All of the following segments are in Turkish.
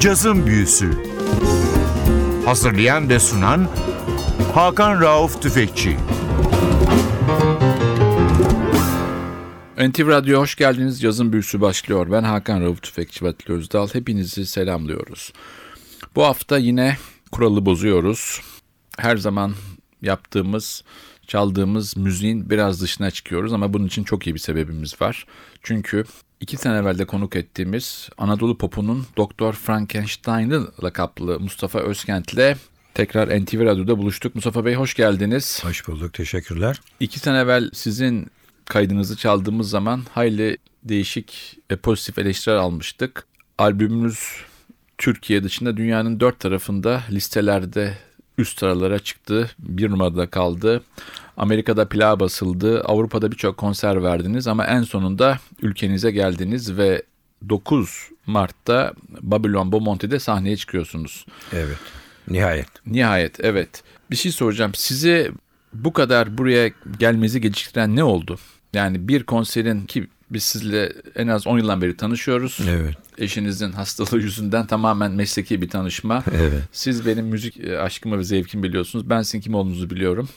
Cazın Büyüsü Hazırlayan ve sunan Hakan Rauf Tüfekçi NTV Radyo hoş geldiniz. Yazın büyüsü başlıyor. Ben Hakan Rauf Tüfekçi Atli Özdal. Hepinizi selamlıyoruz. Bu hafta yine kuralı bozuyoruz. Her zaman yaptığımız, çaldığımız müziğin biraz dışına çıkıyoruz ama bunun için çok iyi bir sebebimiz var. Çünkü iki sene evvel de konuk ettiğimiz Anadolu Pop'unun Doktor Frankenstein'ı lakaplı Mustafa Özkent'le tekrar NTV Radyo'da buluştuk. Mustafa Bey hoş geldiniz. Hoş bulduk, teşekkürler. İki sene evvel sizin kaydınızı çaldığımız zaman hayli değişik ve pozitif eleştiriler almıştık. Albümümüz Türkiye dışında dünyanın dört tarafında listelerde üst sıralara çıktı. Bir numarada kaldı. Amerika'da plağa basıldı. Avrupa'da birçok konser verdiniz ama en sonunda ülkenize geldiniz ve 9 Mart'ta Babylon Beaumonte'de sahneye çıkıyorsunuz. Evet, nihayet. Nihayet, evet. Bir şey soracağım. Sizi bu kadar buraya gelmenizi geciktiren ne oldu? Yani bir konserin ki biz sizle en az 10 yıldan beri tanışıyoruz. Evet. Eşinizin hastalığı yüzünden tamamen mesleki bir tanışma. Evet. Siz benim müzik e, aşkımı ve zevkimi biliyorsunuz. Ben sizin kim olduğunuzu biliyorum.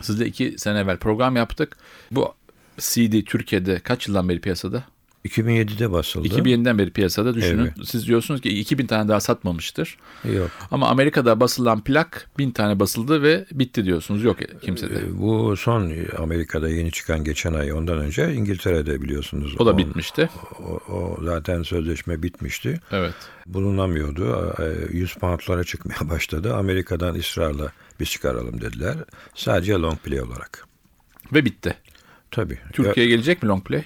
Sizle iki sene evvel program yaptık. Bu CD Türkiye'de kaç yıldan beri piyasada? 2007'de basıldı. 2007'den beri piyasada düşünün. Evet. Siz diyorsunuz ki 2000 tane daha satmamıştır. Yok. Ama Amerika'da basılan plak 1000 tane basıldı ve bitti diyorsunuz. Yok kimsede. Ee, Bu son Amerika'da yeni çıkan geçen ay ondan önce İngiltere'de biliyorsunuz. O da On- bitmişti. O, o zaten sözleşme bitmişti. Evet. Bulunamıyordu. Ee, 100 poundlara çıkmaya başladı. Amerika'dan ısrarla biz çıkaralım dediler. Sadece long play olarak. Ve bitti. Tabii. Türkiye'ye gelecek mi long play?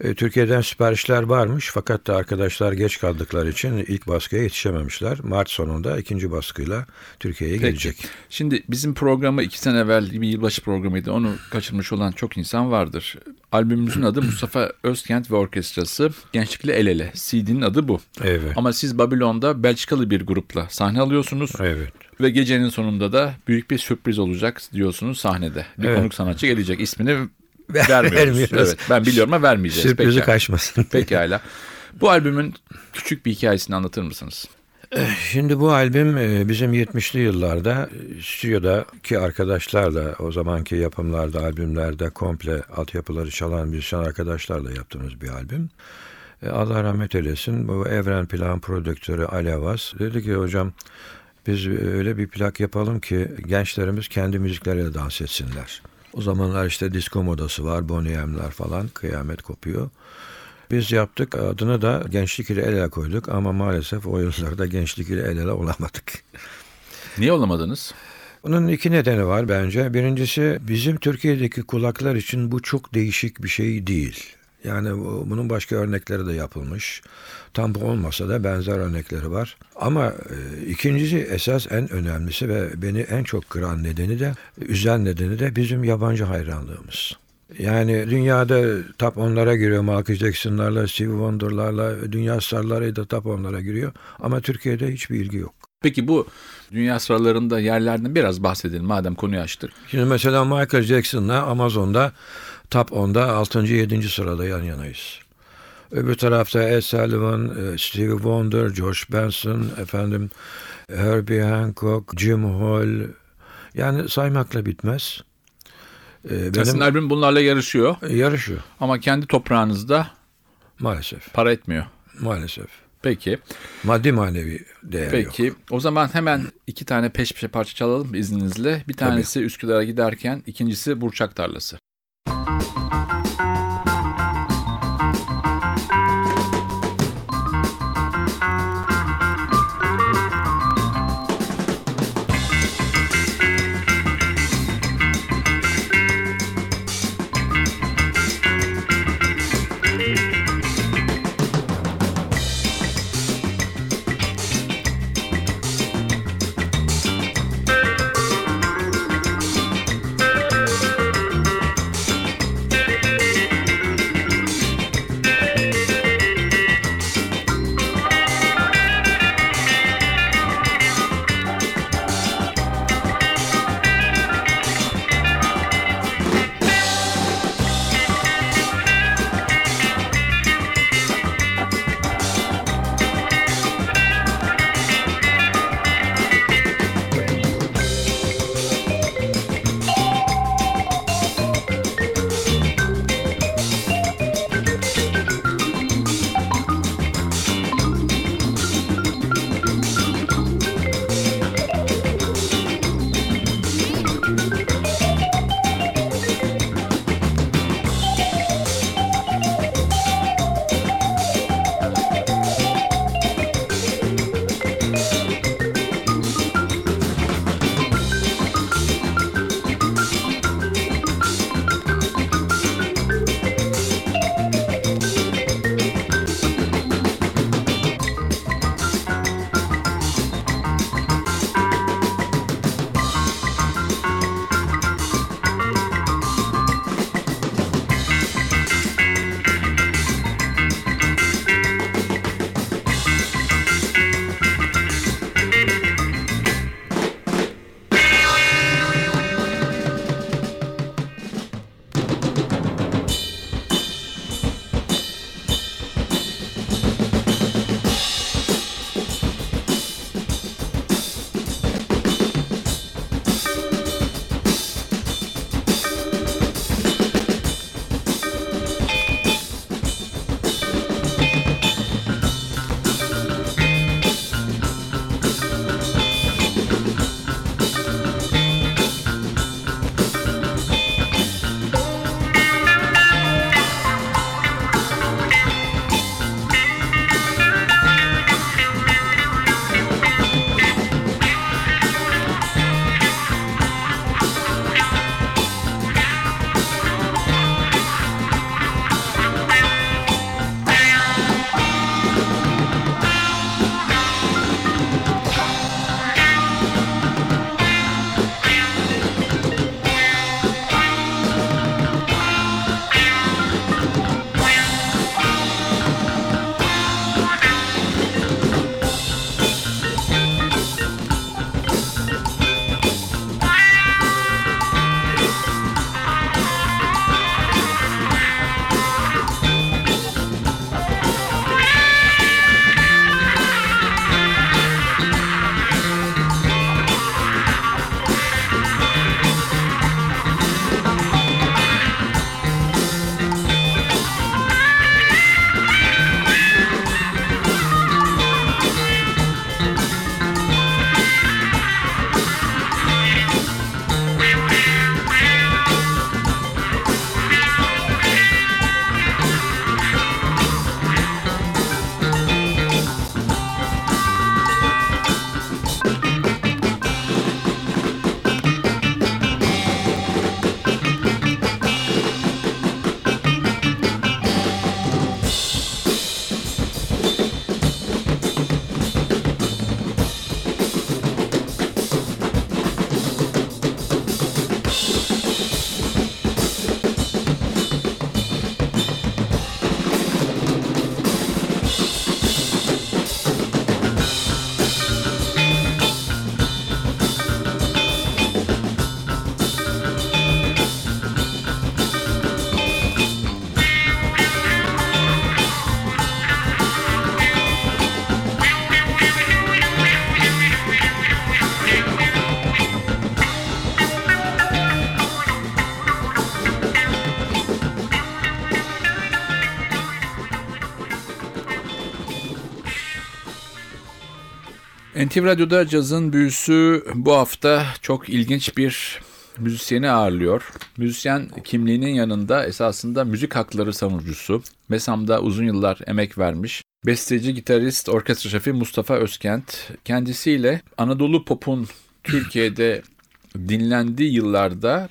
E, Türkiye'den siparişler varmış fakat da arkadaşlar geç kaldıkları için ilk baskıya yetişememişler. Mart sonunda ikinci baskıyla Türkiye'ye gelecek. Şimdi bizim programı iki sene evvel bir yılbaşı programıydı. Onu kaçırmış olan çok insan vardır. Albümümüzün adı Mustafa Özkent ve Orkestrası. Gençlikle El Ele. CD'nin adı bu. Evet. Ama siz Babilon'da Belçikalı bir grupla sahne alıyorsunuz. Evet. Ve gecenin sonunda da büyük bir sürpriz olacak diyorsunuz sahnede. Bir Evet. konuk sanatçı gelecek. İsmini vermiyoruz. Vermiyoruz. Evet, ben biliyorum ama vermeyeceğiz. Sürprizi Pekala. kaçmasın. Pekala. Bu albümün küçük bir hikayesini anlatır mısınız? Şimdi bu albüm e, bizim 70'li yıllarda e, stüdyodaki arkadaşlarla o zamanki yapımlarda, albümlerde komple altyapıları çalan müzisyen arkadaşlarla yaptığımız bir albüm. Allah rahmet eylesin. Bu Evren Plan prodüktörü Ali Avaz dedi ki hocam biz öyle bir plak yapalım ki gençlerimiz kendi müzikleriyle dans etsinler. O zamanlar işte disco modası var, M'ler falan kıyamet kopuyor. Biz yaptık adını da gençlik ile el ele koyduk ama maalesef o yıllarda gençlik ile el ele olamadık. Niye olamadınız? Bunun iki nedeni var bence. Birincisi bizim Türkiye'deki kulaklar için bu çok değişik bir şey değil. Yani bu- bunun başka örnekleri de yapılmış. Tam bu olmasa da benzer örnekleri var. Ama e, ikincisi esas en önemlisi ve beni en çok kıran nedeni de, üzen nedeni de bizim yabancı hayranlığımız. Yani dünyada top onlara giriyor. Michael Jackson'larla, Stevie Wonder'larla, dünya starları da top onlara giriyor. Ama Türkiye'de hiçbir ilgi yok. Peki bu dünya sıralarında yerlerden biraz bahsedelim madem konuyu açtık. Şimdi mesela Michael Jackson'la Amazon'da Top 10'da 6. 7. sırada yan yanayız. Öbür tarafta Ed Sullivan, e, Stevie Wonder, Josh Benson, efendim Herbie Hancock, Jim Hall. Yani saymakla bitmez. E, Sizin Benim albüm bunlarla yarışıyor yarışıyor ama kendi toprağınızda maalesef. para etmiyor. Maalesef. Peki, Maddi manevi değer yok. peki. O zaman hemen iki tane peş peşe parça çalalım izninizle. Bir tanesi Üsküdar'a giderken, ikincisi Burçak Tarlası. NTV Radyo'da cazın büyüsü bu hafta çok ilginç bir müzisyeni ağırlıyor. Müzisyen kimliğinin yanında esasında müzik hakları savunucusu. Mesam'da uzun yıllar emek vermiş. Besteci, gitarist, orkestra şefi Mustafa Özkent. Kendisiyle Anadolu Pop'un Türkiye'de dinlendiği yıllarda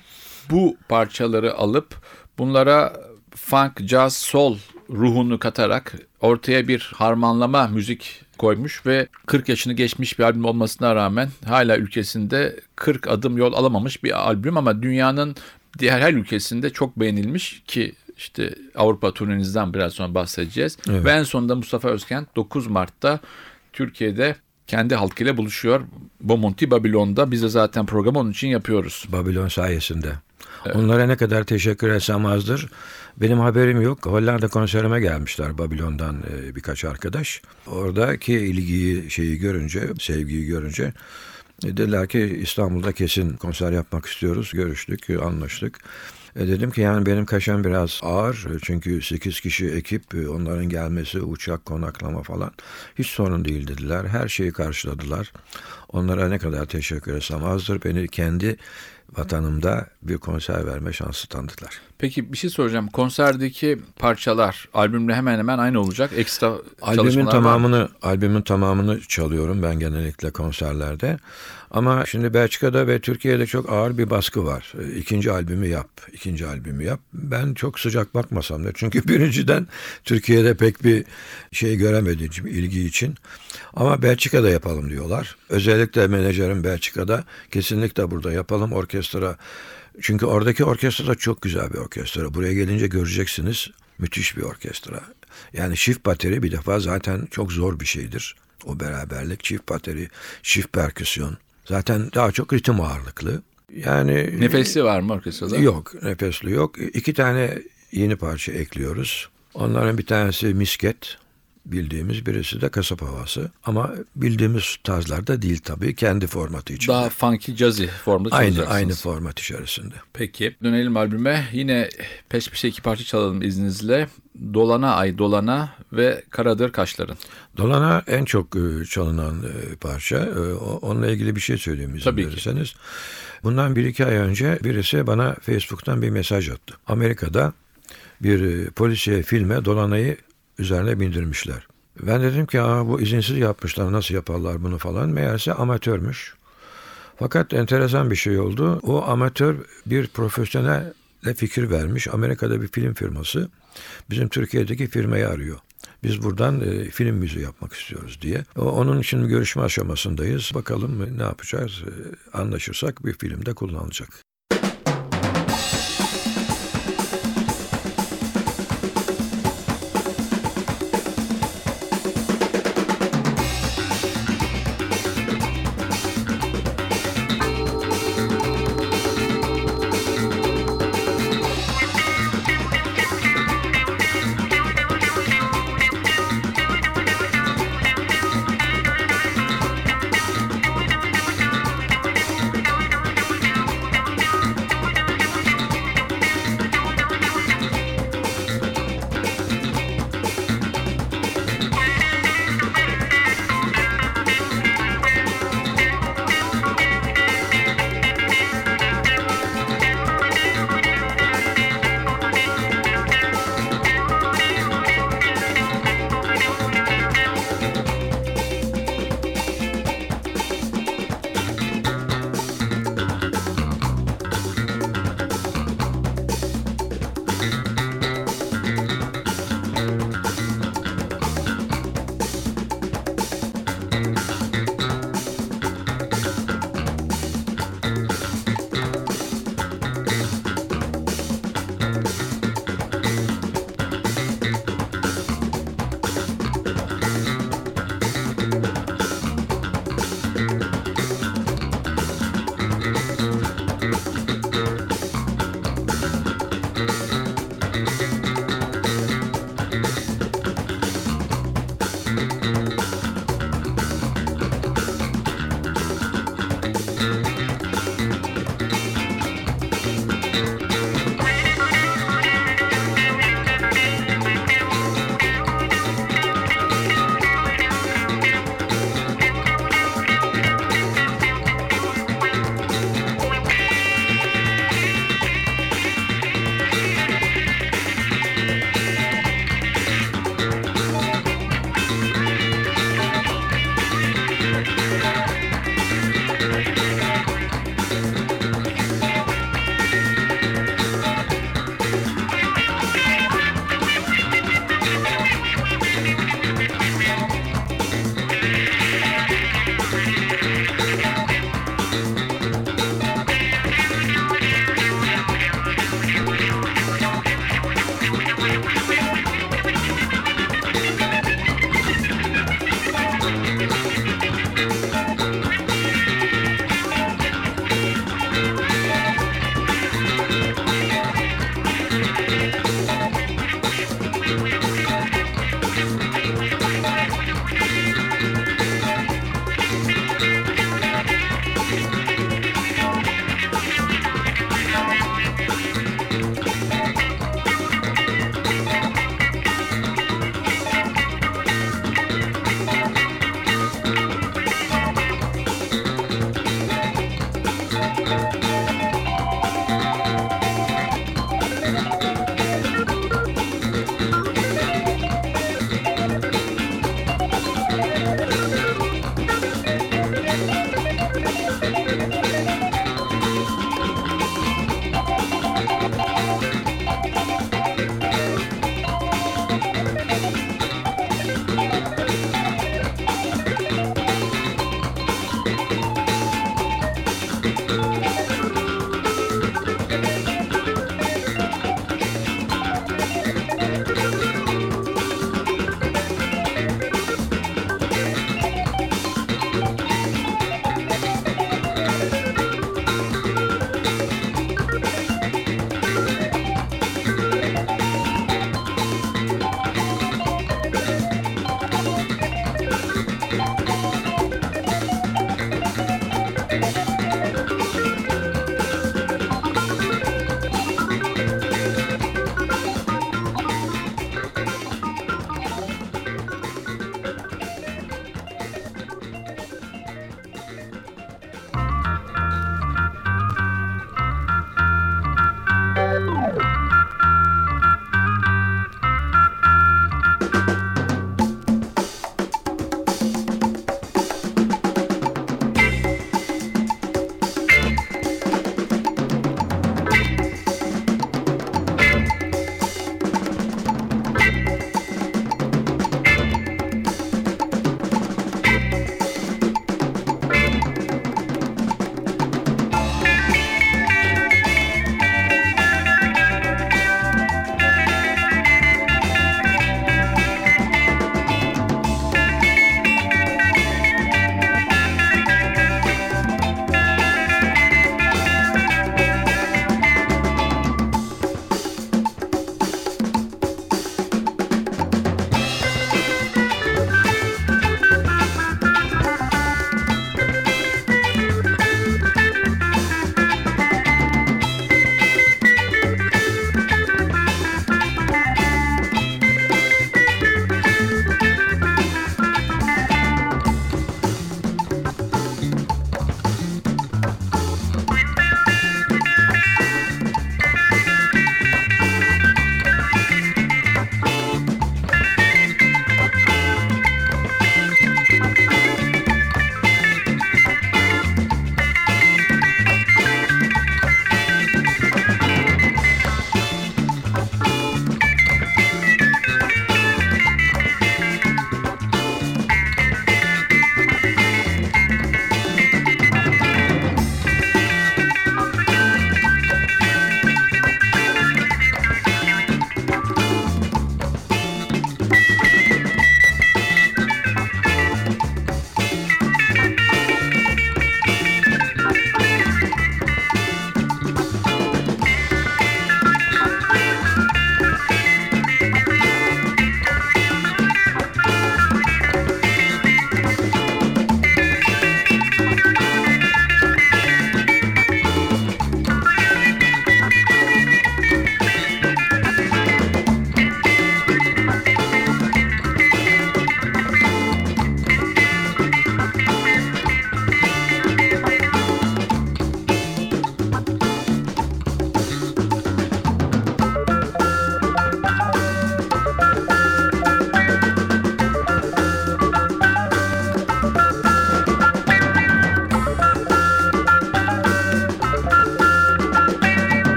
bu parçaları alıp bunlara funk, jazz, soul ruhunu katarak ortaya bir harmanlama müzik koymuş ve 40 yaşını geçmiş bir albüm olmasına rağmen hala ülkesinde 40 adım yol alamamış bir albüm ama dünyanın diğer her ülkesinde çok beğenilmiş ki işte Avrupa turnenizden biraz sonra bahsedeceğiz. Evet. Ve en sonunda Mustafa Özkent 9 Mart'ta Türkiye'de kendi halkıyla buluşuyor. Bomonti Babilon'da biz de zaten programı onun için yapıyoruz. Babilon sayesinde. Onlara ne kadar teşekkür etsem azdır. Benim haberim yok. Hollanda konserime gelmişler Babilon'dan e, birkaç arkadaş. Oradaki ilgiyi şeyi görünce, sevgiyi görünce e, dediler ki İstanbul'da kesin konser yapmak istiyoruz. Görüştük, anlaştık. E dedim ki yani benim kaşem biraz ağır çünkü 8 kişi ekip onların gelmesi uçak konaklama falan hiç sorun değil dediler. Her şeyi karşıladılar. Onlara ne kadar teşekkür etsem azdır. Beni kendi vatanımda bir konser verme şansı tanıdılar. Peki bir şey soracağım. Konserdeki parçalar albümle hemen hemen aynı olacak. Ekstra Albümün çalışmalar var tamamını albümün tamamını çalıyorum ben genellikle konserlerde. Ama şimdi Belçika'da ve Türkiye'de çok ağır bir baskı var. E, İkinci albümü yap, ikinci albümü yap. Ben çok sıcak bakmasam da çünkü birinciden Türkiye'de pek bir şey göremedim ilgi için. Ama Belçika'da yapalım diyorlar. Özellikle menajerim Belçika'da kesinlikle burada yapalım orkestra. Çünkü oradaki orkestra da çok güzel bir orkestra. Buraya gelince göreceksiniz müthiş bir orkestra. Yani çift bateri bir defa zaten çok zor bir şeydir. O beraberlik çift bateri, çift perküsyon. Zaten daha çok ritim ağırlıklı. Yani Nefesli var mı orkestrada? Yok, nefesli yok. İki tane yeni parça ekliyoruz. Onların bir tanesi misket bildiğimiz, birisi de kasap havası. Ama bildiğimiz tarzlarda değil tabii, kendi formatı içinde. Daha funky jazzy formda aynı aynı format içerisinde. Peki dönelim albüme. Yine peş peşe iki parça çalalım izninizle. Dolana Ay Dolana ve Karadır Kaşların. Dolana en çok e, çalınan e, parça. E, Onunla ilgili bir şey söyleyeyim izin Tabii ki. verirseniz. Bundan bir iki ay önce birisi bana Facebook'tan bir mesaj attı. Amerika'da bir polisiye filme Dolana'yı üzerine bindirmişler. Ben dedim ki Aa, bu izinsiz yapmışlar nasıl yaparlar bunu falan. Meğerse amatörmüş. Fakat enteresan bir şey oldu. O amatör bir profesyonel fikir vermiş. Amerika'da bir film firması bizim Türkiye'deki firmayı arıyor. Biz buradan e, film müziği yapmak istiyoruz diye. O, onun için görüşme aşamasındayız. Bakalım ne yapacağız. E, anlaşırsak bir filmde kullanılacak.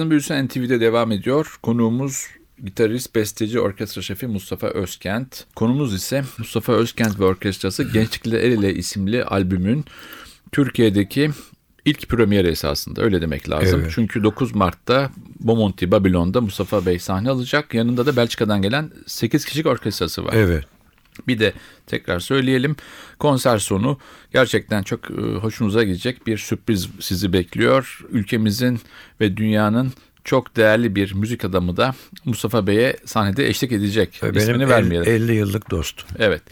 Cazın Büyüsü NTV'de devam ediyor. Konuğumuz gitarist, besteci, orkestra şefi Mustafa Özkent. Konumuz ise Mustafa Özkent ve Orkestrası Gençlikle El Ele isimli albümün Türkiye'deki ilk premieri esasında öyle demek lazım. Evet. Çünkü 9 Mart'ta Bomonti, Babilon'da Mustafa Bey sahne alacak. Yanında da Belçika'dan gelen 8 kişilik orkestrası var. Evet. Bir de tekrar söyleyelim konser sonu gerçekten çok e, hoşunuza gidecek bir sürpriz sizi bekliyor. Ülkemizin ve dünyanın çok değerli bir müzik adamı da Mustafa Bey'e sahnede eşlik edecek. Benim İsmini el- vermeyelim. 50 yıllık dostum. Evet.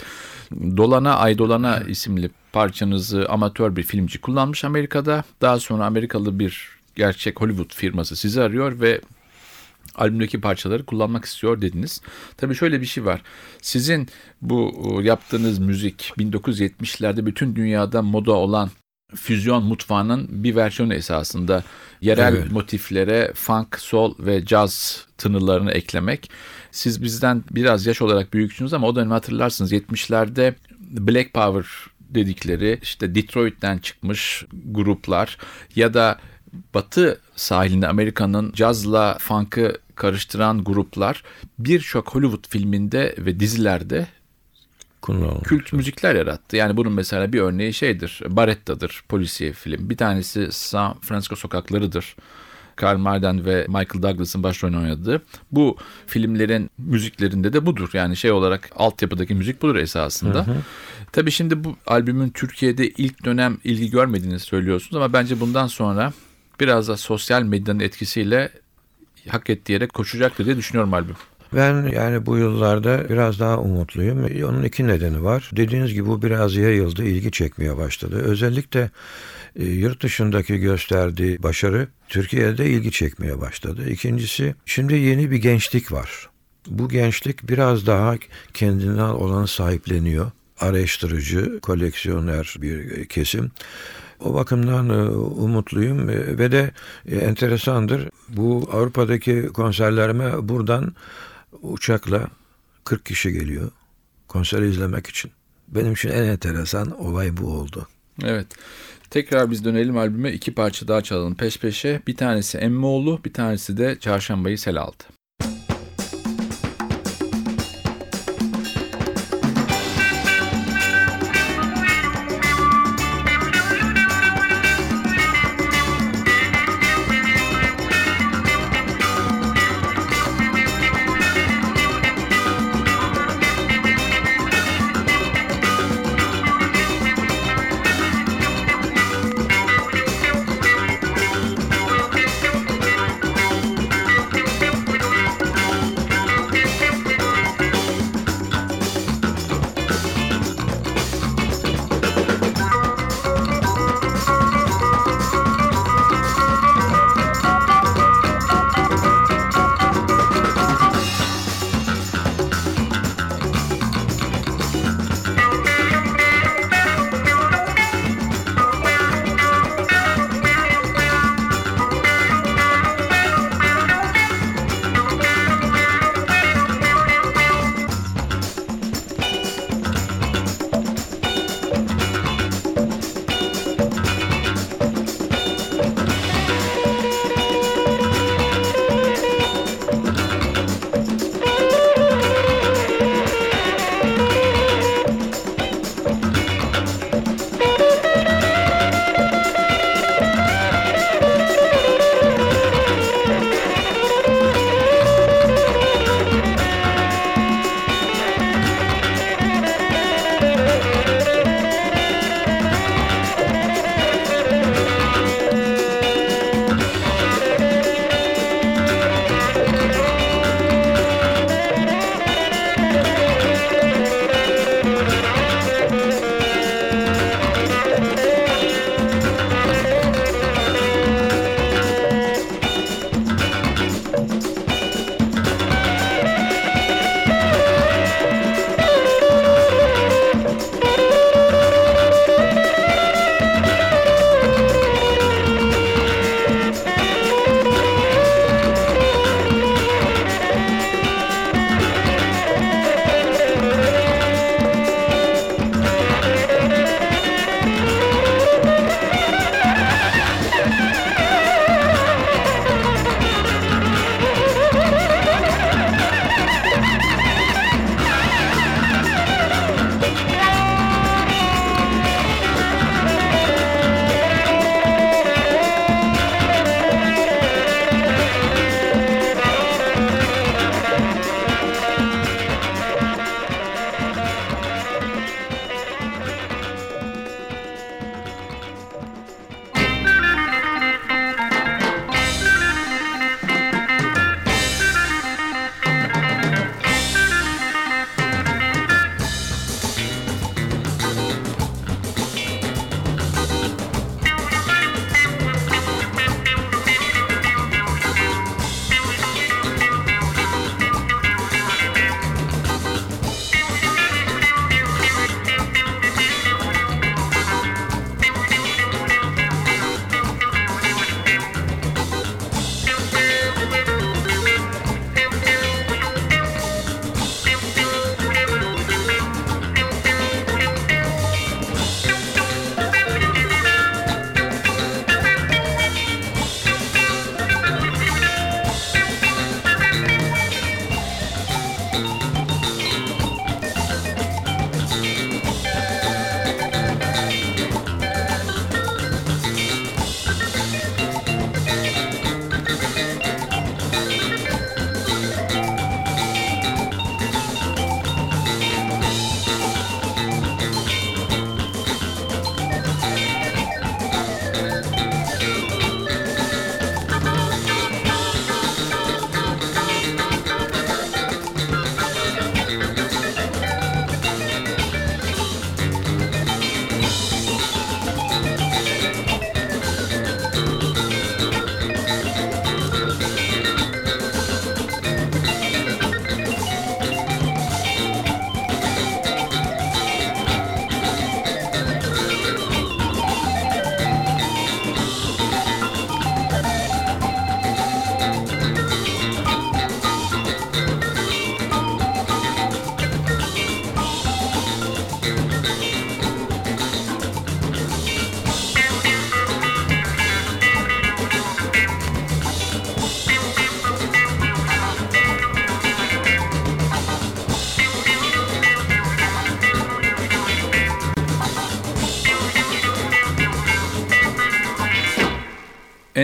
Dolana Ay Dolana isimli parçanızı amatör bir filmci kullanmış Amerika'da. Daha sonra Amerikalı bir gerçek Hollywood firması sizi arıyor ve albümdeki parçaları kullanmak istiyor dediniz. Tabii şöyle bir şey var. Sizin bu e, yaptığınız müzik 1970'lerde bütün dünyada moda olan füzyon mutfağının bir versiyonu esasında yerel Evet. motiflere funk, soul ve caz tınılarını eklemek. Siz bizden biraz yaş olarak büyüksünüz ama o dönemi hatırlarsınız 70'lerde Black Power dedikleri işte Detroit'ten çıkmış gruplar ya da batı sahilinde Amerika'nın cazla funk'ı karıştıran gruplar birçok Hollywood filminde ve dizilerde Kullanılmış. kült müzikler yarattı. Yani bunun mesela bir örneği şeydir. Baretta'dır polisiye film. Bir tanesi San Francisco sokaklarıdır. Karl Marden ve Michael Douglas'ın başrolünü oynadığı. Bu filmlerin müziklerinde de budur. Yani şey olarak altyapıdaki müzik budur esasında. Tabii şimdi bu albümün Türkiye'de ilk dönem ilgi görmediğini söylüyorsunuz ama bence bundan sonra biraz da sosyal medyanın etkisiyle hak ettiği yere koşacaktır diye düşünüyorum albüm. Ben yani bu yıllarda biraz daha umutluyum. Onun iki nedeni var. Dediğiniz gibi bu biraz yayıldı, ilgi çekmeye başladı. Özellikle e, yurt dışındaki gösterdiği başarı Türkiye'de ilgi çekmeye başladı. İkincisi şimdi yeni bir gençlik var. Bu gençlik biraz daha kendinden olan sahipleniyor. Araştırıcı, koleksiyoner bir kesim. O bakımdan e, umutluyum ve de e, enteresandır. Bu Avrupa'daki konserlerime buradan uçakla 40 kişi geliyor konseri izlemek için. Benim için en enteresan olay bu oldu. Evet. Tekrar biz dönelim albüme iki parça daha çalalım peş peşe. Bir tanesi Emmioğlu, bir tanesi de Çarşambayı Sel aldı.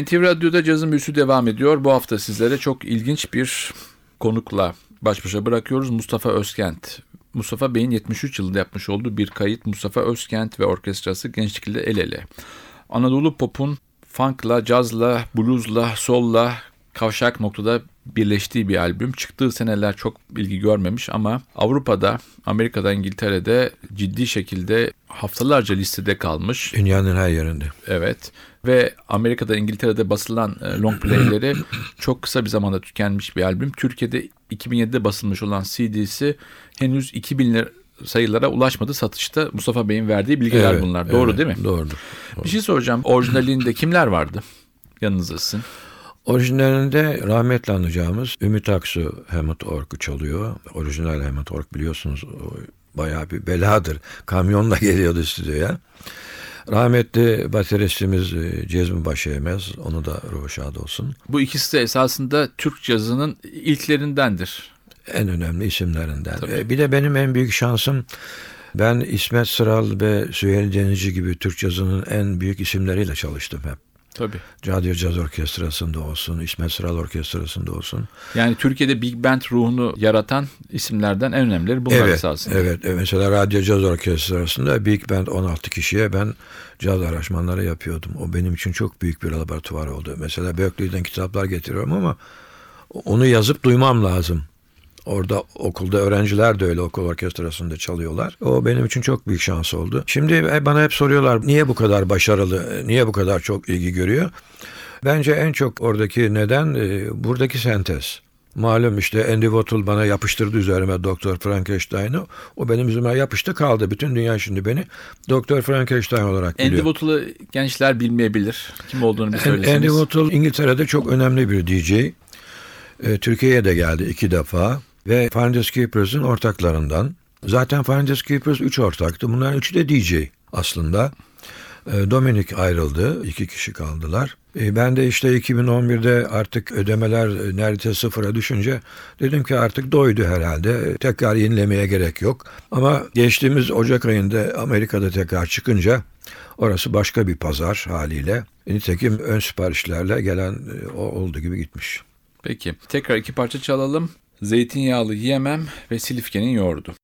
NTV Radyo'da cazın büyüsü devam ediyor. Bu hafta sizlere çok ilginç bir konukla baş başa bırakıyoruz. Mustafa Özkent. Mustafa Bey'in 73 yılında yapmış olduğu bir kayıt Mustafa Özkent ve orkestrası gençlikle el ele. Anadolu pop'un funk'la, cazla, blues'la, soul'la kavşak noktada birleştiği bir albüm. Çıktığı seneler çok ilgi görmemiş ama Avrupa'da, Amerika'da, İngiltere'de ciddi şekilde haftalarca listede kalmış. Dünyanın her yerinde. Evet ve Amerika'da İngiltere'de basılan e, long play'leri çok kısa bir zamanda tükenmiş bir albüm. Türkiye'de 2007'de basılmış olan CD'si henüz 2000 sayılara ulaşmadı satışta. Mustafa Bey'in verdiği bilgiler Evet, bunlar. Doğru evet, değil mi? Doğrudur. Bir şey soracağım. Orijinalinde kimler vardı? Yanınızda sizin. Orijinalinde rahmetli anacağımız Ümit Aksu Hammond Ork'u çalıyor. Orijinal Hammond Ork biliyorsunuz bayağı bir beladır. Kamyonla geliyordu stüdyoya. Rahmetli bateristimiz e, Cezmi Başeymez. Onu da ruhu şad olsun. Bu ikisi de esasında Türk cazının ilklerindendir. En önemli isimlerinden. Tabii. E, Bir de benim en büyük şansım ben İsmet Sıral ve Süheyl Denizci gibi Türk cazının en büyük isimleriyle çalıştım hep. Tabii. Radyo Caz Orkestrası'nda olsun, İsmet Sıral Orkestrası'nda olsun. Yani Türkiye'de Big Band ruhunu yaratan isimlerden en önemlileri bunlar evet, esasında. Evet, e, mesela Radyo Caz Orkestrası'nda Big Band 16 kişiye ben caz araşmanları yapıyordum. O benim için çok büyük bir laboratuvar oldu. Mesela Berkeley'den kitaplar getiriyorum ama onu yazıp duymam lazım. Orada okulda öğrenciler de öyle okul orkestrasında çalıyorlar. O benim için çok büyük şans oldu. Şimdi e, bana hep soruyorlar niye bu kadar başarılı, niye bu kadar çok ilgi görüyor? Bence en çok oradaki neden e, buradaki sentez. Malum işte Andy Wattle bana yapıştırdı üzerime Doktor Frankenstein'ı. O benim üzerime yapıştı kaldı. Bütün dünya şimdi beni Doktor Frankenstein olarak Andy biliyor. Wattle'ı gençler bilmeyebilir. Kim olduğunu bir söyleseniz. Andy Wattle İngiltere'de çok önemli bir DJ. E, Türkiye'ye de geldi iki defa ve Finders Keepers'ın ortaklarından. Zaten Finders Keepers üç ortaktı. Bunların üçü de DJ aslında. E, Dominic ayrıldı. iki kişi kaldılar. E, Ben de işte 2011'de artık ödemeler neredeyse sıfıra düşünce dedim ki artık doydu herhalde. Tekrar yenilemeye gerek yok. Ama geçtiğimiz Ocak ayında Amerika'da tekrar çıkınca orası başka bir pazar haliyle. Nitekim ön siparişlerle gelen e, o oldu gibi gitmiş. Peki. Tekrar iki parça çalalım. Zeytinyağlı yiyemem ve Silifke'nin yoğurdu.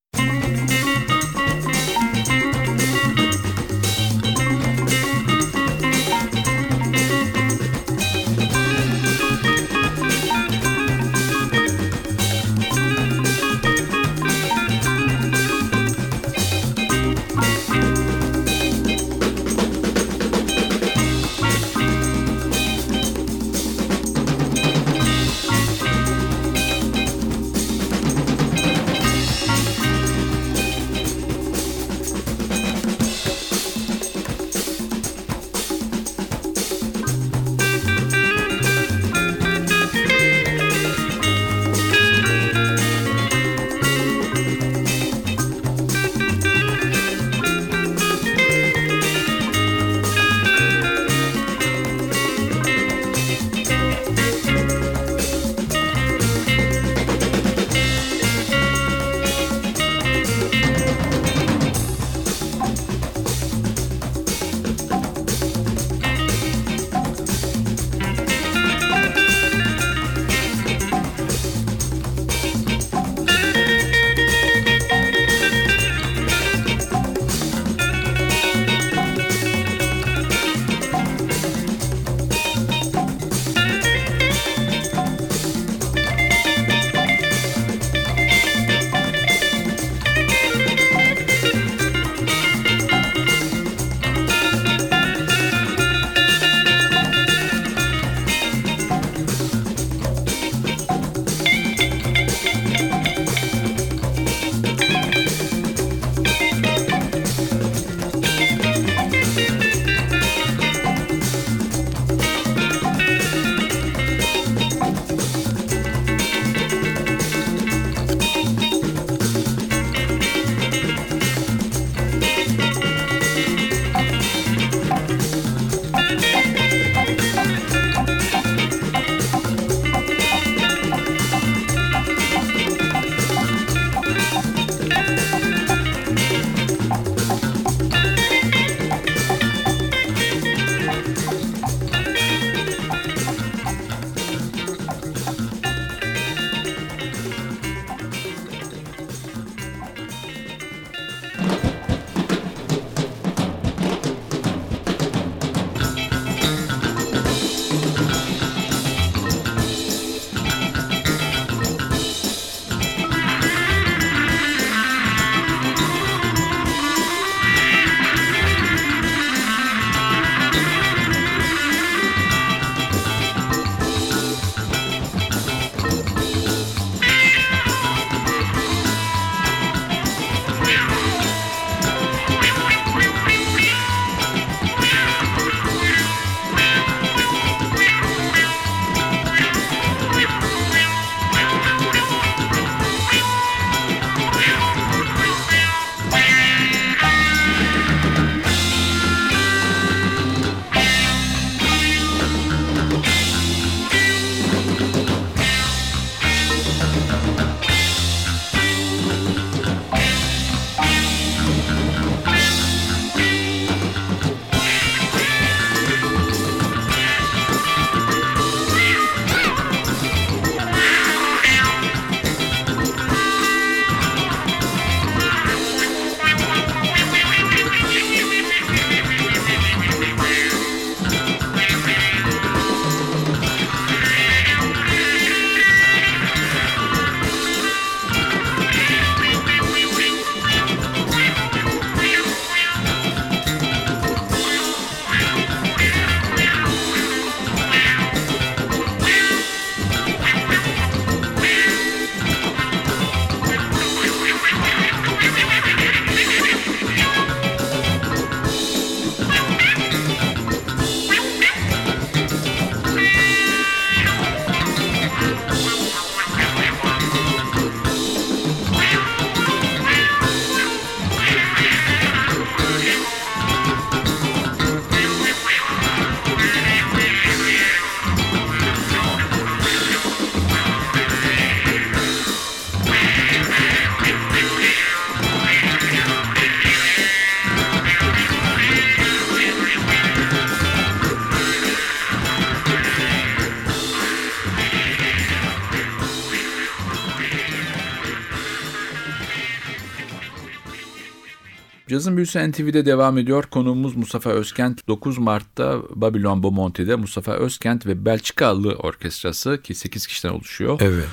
Cazın Büyüsü NTV'de devam ediyor. Konuğumuz Mustafa Özkent. 9 Mart'ta Babylon Bomonti'de Mustafa Özkent ve Belçikalı orkestrası ki 8 kişiden oluşuyor. Evet.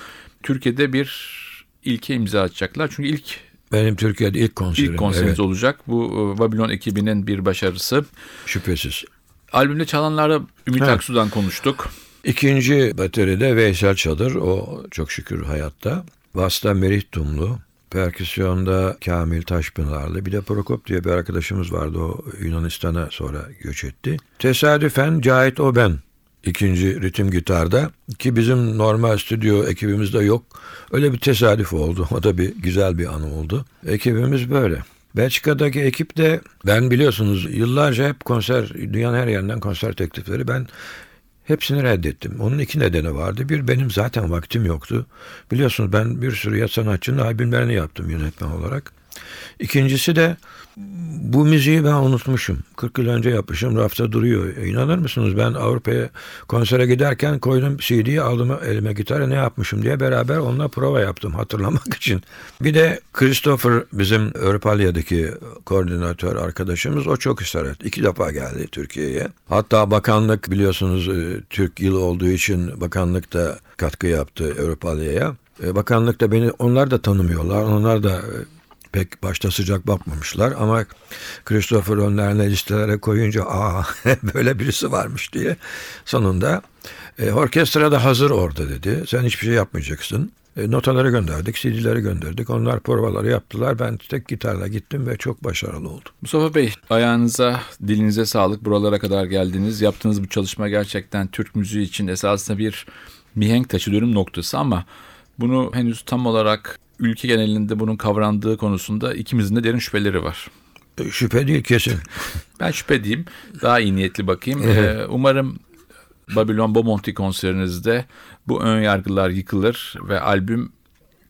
Türkiye'de bir ilke imza atacaklar. Çünkü ilk Benim Türkiye'de ilk konserim. ilk konseriniz evet, olacak. Bu e, Babylon ekibinin bir başarısı. şüphesiz. Albümde çalanlara Ümit Ha. Aksu'dan konuştuk. İkinci bateride Veysel Çadır. O çok şükür hayatta. Basta Merih Tumlu. Perküsyonda Kamil Taşpınarlı. Bir de Prokop diye bir arkadaşımız vardı. O Yunanistan'a sonra göç etti. Tesadüfen Cahit Oben ikinci ritim gitarda ki bizim normal stüdyo ekibimizde yok. Öyle bir tesadüf oldu. O da bir güzel bir anı oldu. Ekibimiz böyle. Belçika'daki ekip de ben biliyorsunuz yıllarca hep konser, dünyanın her yerinden konser teklifleri. Ben Hepsini reddettim. Onun iki nedeni vardı. Bir benim zaten vaktim yoktu. Biliyorsunuz ben bir sürü ya sanatçının albümlerini yaptım yönetmen olarak. İkincisi de bu müziği ben unutmuşum. 40 yıl önce yapmışım. Rafta duruyor. E, İnanır mısınız? Ben Avrupa'ya konsere giderken koydum CD'yi aldım elime gitarı ne yapmışım diye beraber onunla prova yaptım hatırlamak için. Bir de Christopher bizim Örpalya'daki koordinatör arkadaşımız o çok ısrar etti. İki defa geldi Türkiye'ye. Hatta bakanlık biliyorsunuz e, Türk yılı olduğu için bakanlık da katkı yaptı Örpalya'ya. E, Bakanlık da beni onlar da tanımıyorlar. Onlar da pek başta sıcak bakmamışlar ama Christopher önlerine listelere koyunca aa böyle birisi varmış diye sonunda e, orkestra da hazır orada dedi. Sen hiçbir şey yapmayacaksın. E, notaları gönderdik, CD'leri gönderdik. Onlar provaları yaptılar. Ben tek gitarla gittim ve çok başarılı oldu. Mustafa Bey ayağınıza dilinize sağlık buralara kadar geldiniz. Yaptığınız bu çalışma gerçekten Türk müziği için esasında bir mihenk taşı dönüm noktası ama bunu henüz tam olarak ülke genelinde bunun kavrandığı konusunda ikimizin de derin şüpheleri var. E, şüphe değil kesin. Ben şüphe diyeyim. Daha iyi niyetli bakayım. Evet. Ee, umarım Babylon Bomonti konserinizde bu ön yargılar yıkılır ve albüm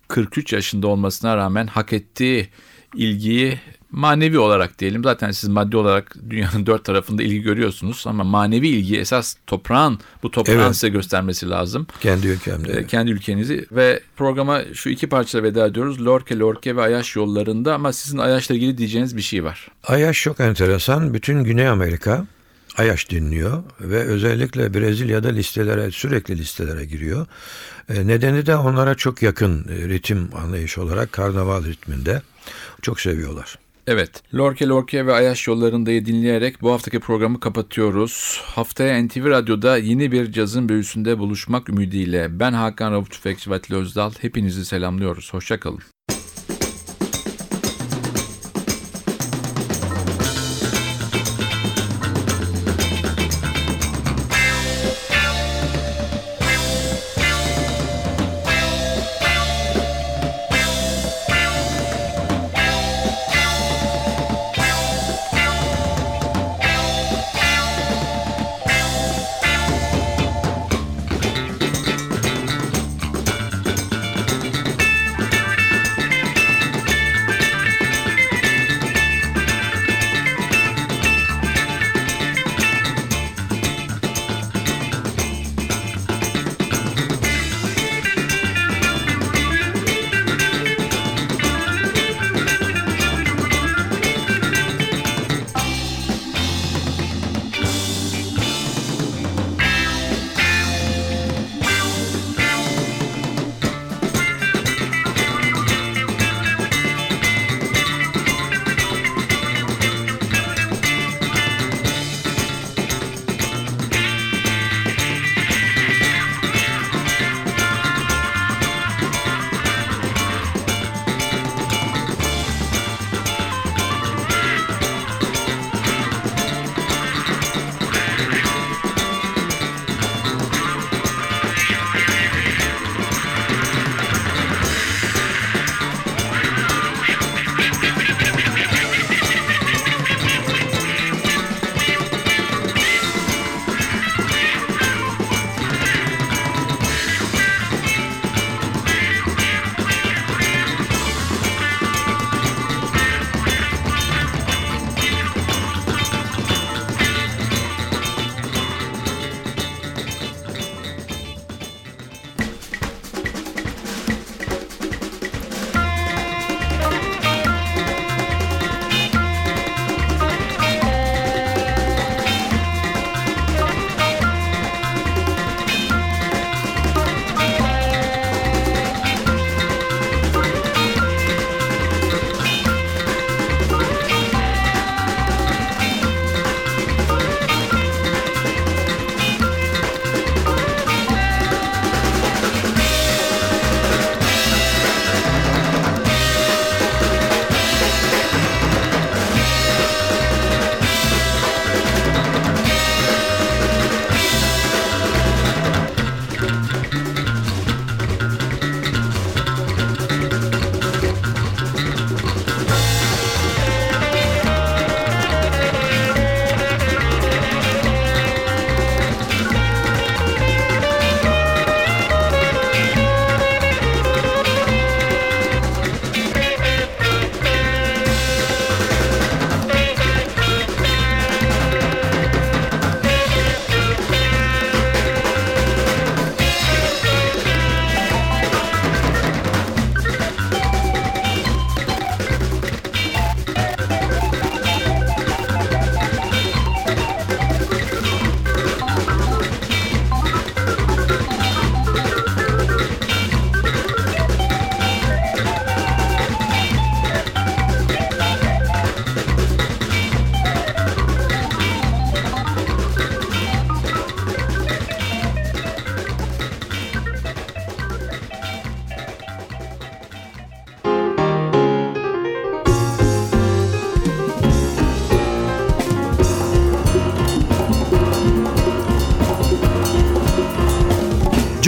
43 yaşında olmasına rağmen hak ettiği ilgiyi manevi olarak diyelim. Zaten siz maddi olarak dünyanın dört tarafında ilgi görüyorsunuz ama manevi ilgi esas toprağın bu toprağın Evet. size göstermesi lazım. Kendi ülkemde. Ee, kendi ülkenizi ve programa şu iki parçayla veda ediyoruz. Lorke, Lorke ve Ayaş yollarında ama sizin Ayaş'la ilgili diyeceğiniz bir şey var. Ayaş çok enteresan. Bütün Güney Amerika Ayaş dinliyor ve özellikle Brezilya'da listelere sürekli listelere giriyor. E, nedeni de onlara çok yakın e, ritim anlayışı olarak karnaval ritminde çok seviyorlar. Evet, Lorke Lorke ve Ayaş yollarındayı dinleyerek bu haftaki programı kapatıyoruz. Haftaya NTV Radyo'da yeni bir cazın büyüsünde buluşmak ümidiyle ben Hakan Rauf Tüfekçi ve Özdal hepinizi selamlıyoruz. Hoşçakalın.